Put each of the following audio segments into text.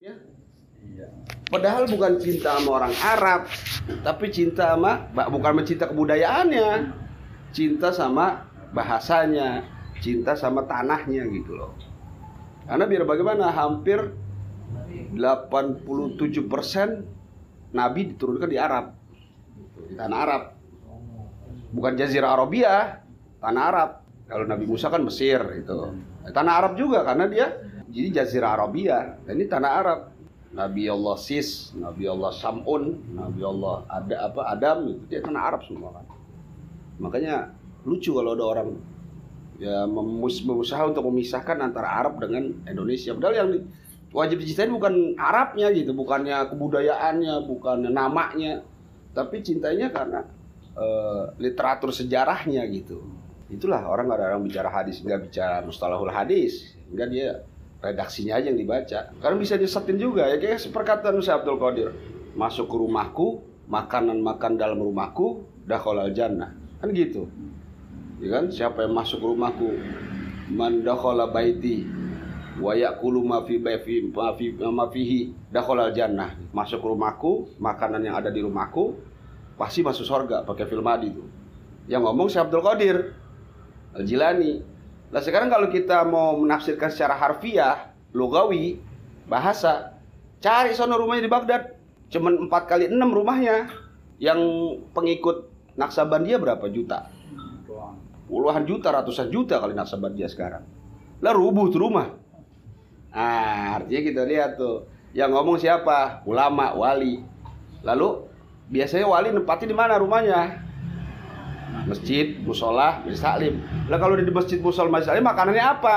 Ya. Padahal bukan cinta sama orang Arab, tapi cinta sama bukan mencinta kebudayaannya, cinta sama bahasanya, cinta sama tanahnya gitu loh. Karena biar bagaimana hampir 87% Nabi diturunkan di Arab, di tanah Arab, bukan Jazirah Arabia, tanah Arab. Kalau Nabi Musa kan Mesir itu, tanah Arab juga karena dia jadi Jazirah Arabia, dan ini tanah Arab. Nabi Allah Sis, Nabi Allah Samun, Nabi Allah ada apa Adam itu dia tanah Arab semua kan. Makanya lucu kalau ada orang ya memus berusaha untuk memisahkan antara Arab dengan Indonesia. Padahal yang wajib dicintai bukan Arabnya gitu, bukannya kebudayaannya, bukannya namanya, tapi cintanya karena uh, literatur sejarahnya gitu. Itulah orang ada orang bicara hadis, nggak bicara mustalahul hadis, nggak dia redaksinya aja yang dibaca. Karena bisa disetin juga ya kayak perkataan Ustaz Abdul Qadir. Masuk ke rumahku, makanan makan dalam rumahku, dakhalal jannah. Kan gitu. Ya kan? Siapa yang masuk ke rumahku, man dakhala baiti wa yaqulu ma fi ma fi ma fihi jannah. Masuk ke rumahku, makanan yang ada di rumahku pasti masuk surga pakai film adi itu. Yang ngomong Syekh Abdul Qadir Al-Jilani Nah sekarang kalau kita mau menafsirkan secara harfiah, lugawi, bahasa, cari sono rumahnya di Baghdad. Cuman 4 kali 6 rumahnya. Yang pengikut Naksabandia berapa juta? Puluhan juta, ratusan juta kali Naksabandia sekarang. Lah rubuh tuh rumah. Nah, artinya kita lihat tuh. Yang ngomong siapa? Ulama, wali. Lalu biasanya wali nempati di mana rumahnya? Masjid, musola, masjid taklim. Lah kalau di masjid, musola, masjid taklim makanannya apa?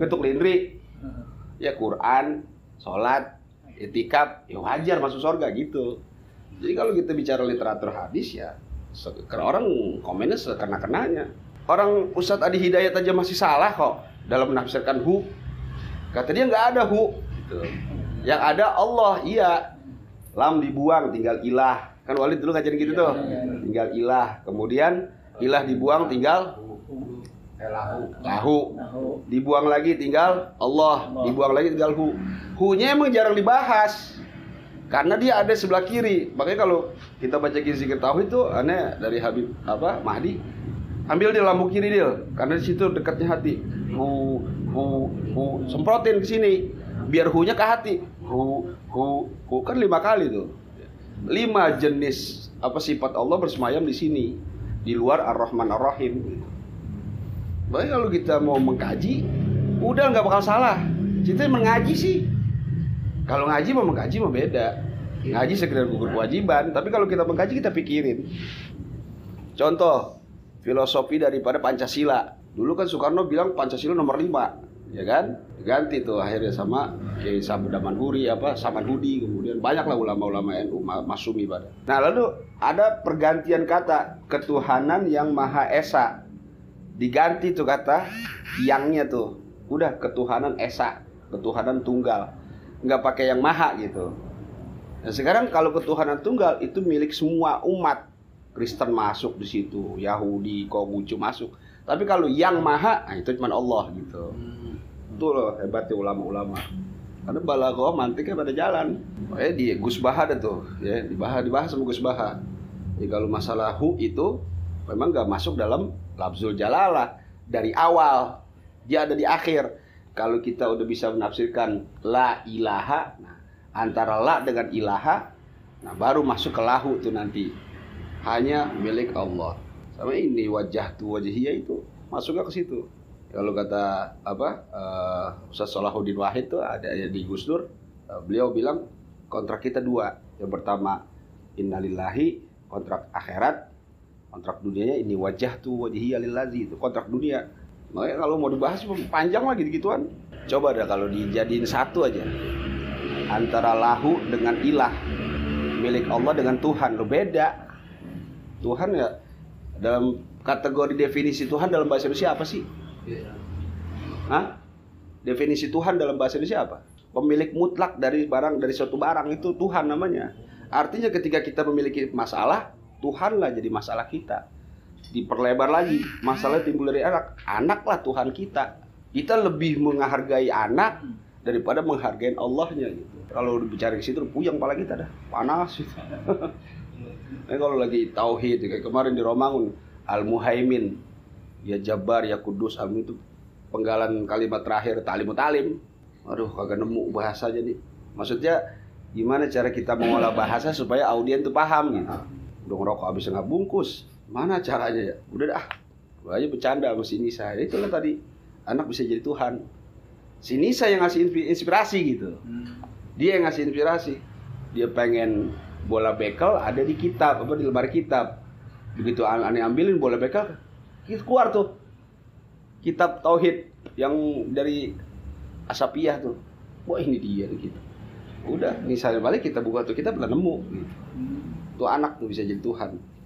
Getuk lindri. Ya Quran, sholat, etikap, ya wajar masuk surga gitu. Jadi kalau kita bicara literatur hadis ya, karena orang komennya sekena-kenanya. Orang Ustadz Adi Hidayat aja masih salah kok dalam menafsirkan hu. Kata dia nggak ada hu. Gitu. Yang ada Allah, iya. Lam dibuang, tinggal ilah. Kan Walid dulu ngajarin gitu tuh. Tinggal ilah. Kemudian ilah dibuang tinggal lahu. Dibuang lagi tinggal Allah. Dibuang lagi tinggal hu. Hu-nya emang jarang dibahas. Karena dia ada sebelah kiri. Makanya kalau kita baca zikir tauhid itu aneh dari Habib apa Mahdi. Ambil di lampu kiri dia, karena di situ dekatnya hati. Hu hu hu semprotin ke sini biar hu-nya ke hati. Hu hu hu kan lima kali tuh lima jenis apa sifat Allah bersemayam di sini di luar Ar-Rahman Ar-Rahim. Baik kalau kita mau mengkaji, udah nggak bakal salah. Kita mengaji sih. Kalau ngaji mau mengkaji mau beda. Ngaji sekedar gugur kewajiban, tapi kalau kita mengkaji kita pikirin. Contoh, filosofi daripada Pancasila. Dulu kan Soekarno bilang Pancasila nomor 5, ya kan? Ganti tuh akhirnya sama Kiai Sabudaman Huri apa Samanhudi kemudian banyaklah ulama-ulama NU masumi pada. Nah, lalu ada pergantian kata ketuhanan yang maha esa. Diganti tuh kata yangnya tuh. Udah ketuhanan esa, ketuhanan tunggal. Nggak pakai yang maha gitu. Nah, sekarang kalau ketuhanan tunggal itu milik semua umat. Kristen masuk di situ, Yahudi, Konghucu masuk. Tapi kalau yang maha, nah itu cuma Allah gitu. Itu loh hebatnya ulama-ulama. Karena balaghah mantiknya pada jalan. Eh di Gus Baha ada tuh, ya dibahas dibahas sama Gus Baha. Jadi kalau masalah hu itu memang nggak masuk dalam lafzul jalalah dari awal. Dia ada di akhir. Kalau kita udah bisa menafsirkan la ilaha, nah, antara la dengan ilaha, nah baru masuk ke lahu tuh nanti. Hanya milik Allah. Sama ini wajah tu wajahiyah itu masuknya ke situ kalau kata apa uh, Ustaz Salahuddin Wahid tuh ada di Gus Dur uh, beliau bilang kontrak kita dua. Yang pertama innalillahi kontrak akhirat kontrak dunianya ini wajah tuh wajihi alillazi itu kontrak dunia. Makanya kalau mau dibahas panjang lagi gitu gituan coba dah kalau dijadiin satu aja. Antara lahu dengan ilah milik Allah dengan Tuhan. Lo beda. Tuhan ya dalam kategori definisi Tuhan dalam bahasa Indonesia apa sih Hah? Definisi Tuhan dalam bahasa Indonesia apa? Pemilik mutlak dari barang dari suatu barang itu Tuhan namanya. Artinya ketika kita memiliki masalah, Tuhanlah jadi masalah kita. Diperlebar lagi, masalah timbul dari anak. Anaklah Tuhan kita. Kita lebih menghargai anak daripada menghargai Allahnya gitu. Kalau bicara ke situ puyeng pala kita dah, panas gitu. Ini kalau lagi tauhid kayak kemarin di Romangun Al Muhaimin ya Jabar ya Kudus Amin itu penggalan kalimat terakhir talim talim. Aduh kagak nemu bahasanya nih. Maksudnya gimana cara kita mengolah bahasa supaya audien tuh paham gitu. Udah ngerokok habis nggak bungkus. Mana caranya ya? Udah dah. Gua aja bercanda sama si Nisa. Itulah tadi anak bisa jadi Tuhan. Si Nisa yang ngasih inspirasi gitu. Dia yang ngasih inspirasi. Dia pengen bola bekel ada di kitab apa di lembar kitab. Begitu aneh ambilin bola bekel, keluar tuh kitab tauhid yang dari Asapiyah tuh. Wah ini dia gitu. Udah, misalnya balik kita buka tuh kita pernah nemu. Gitu. Tuh anak tuh bisa jadi Tuhan.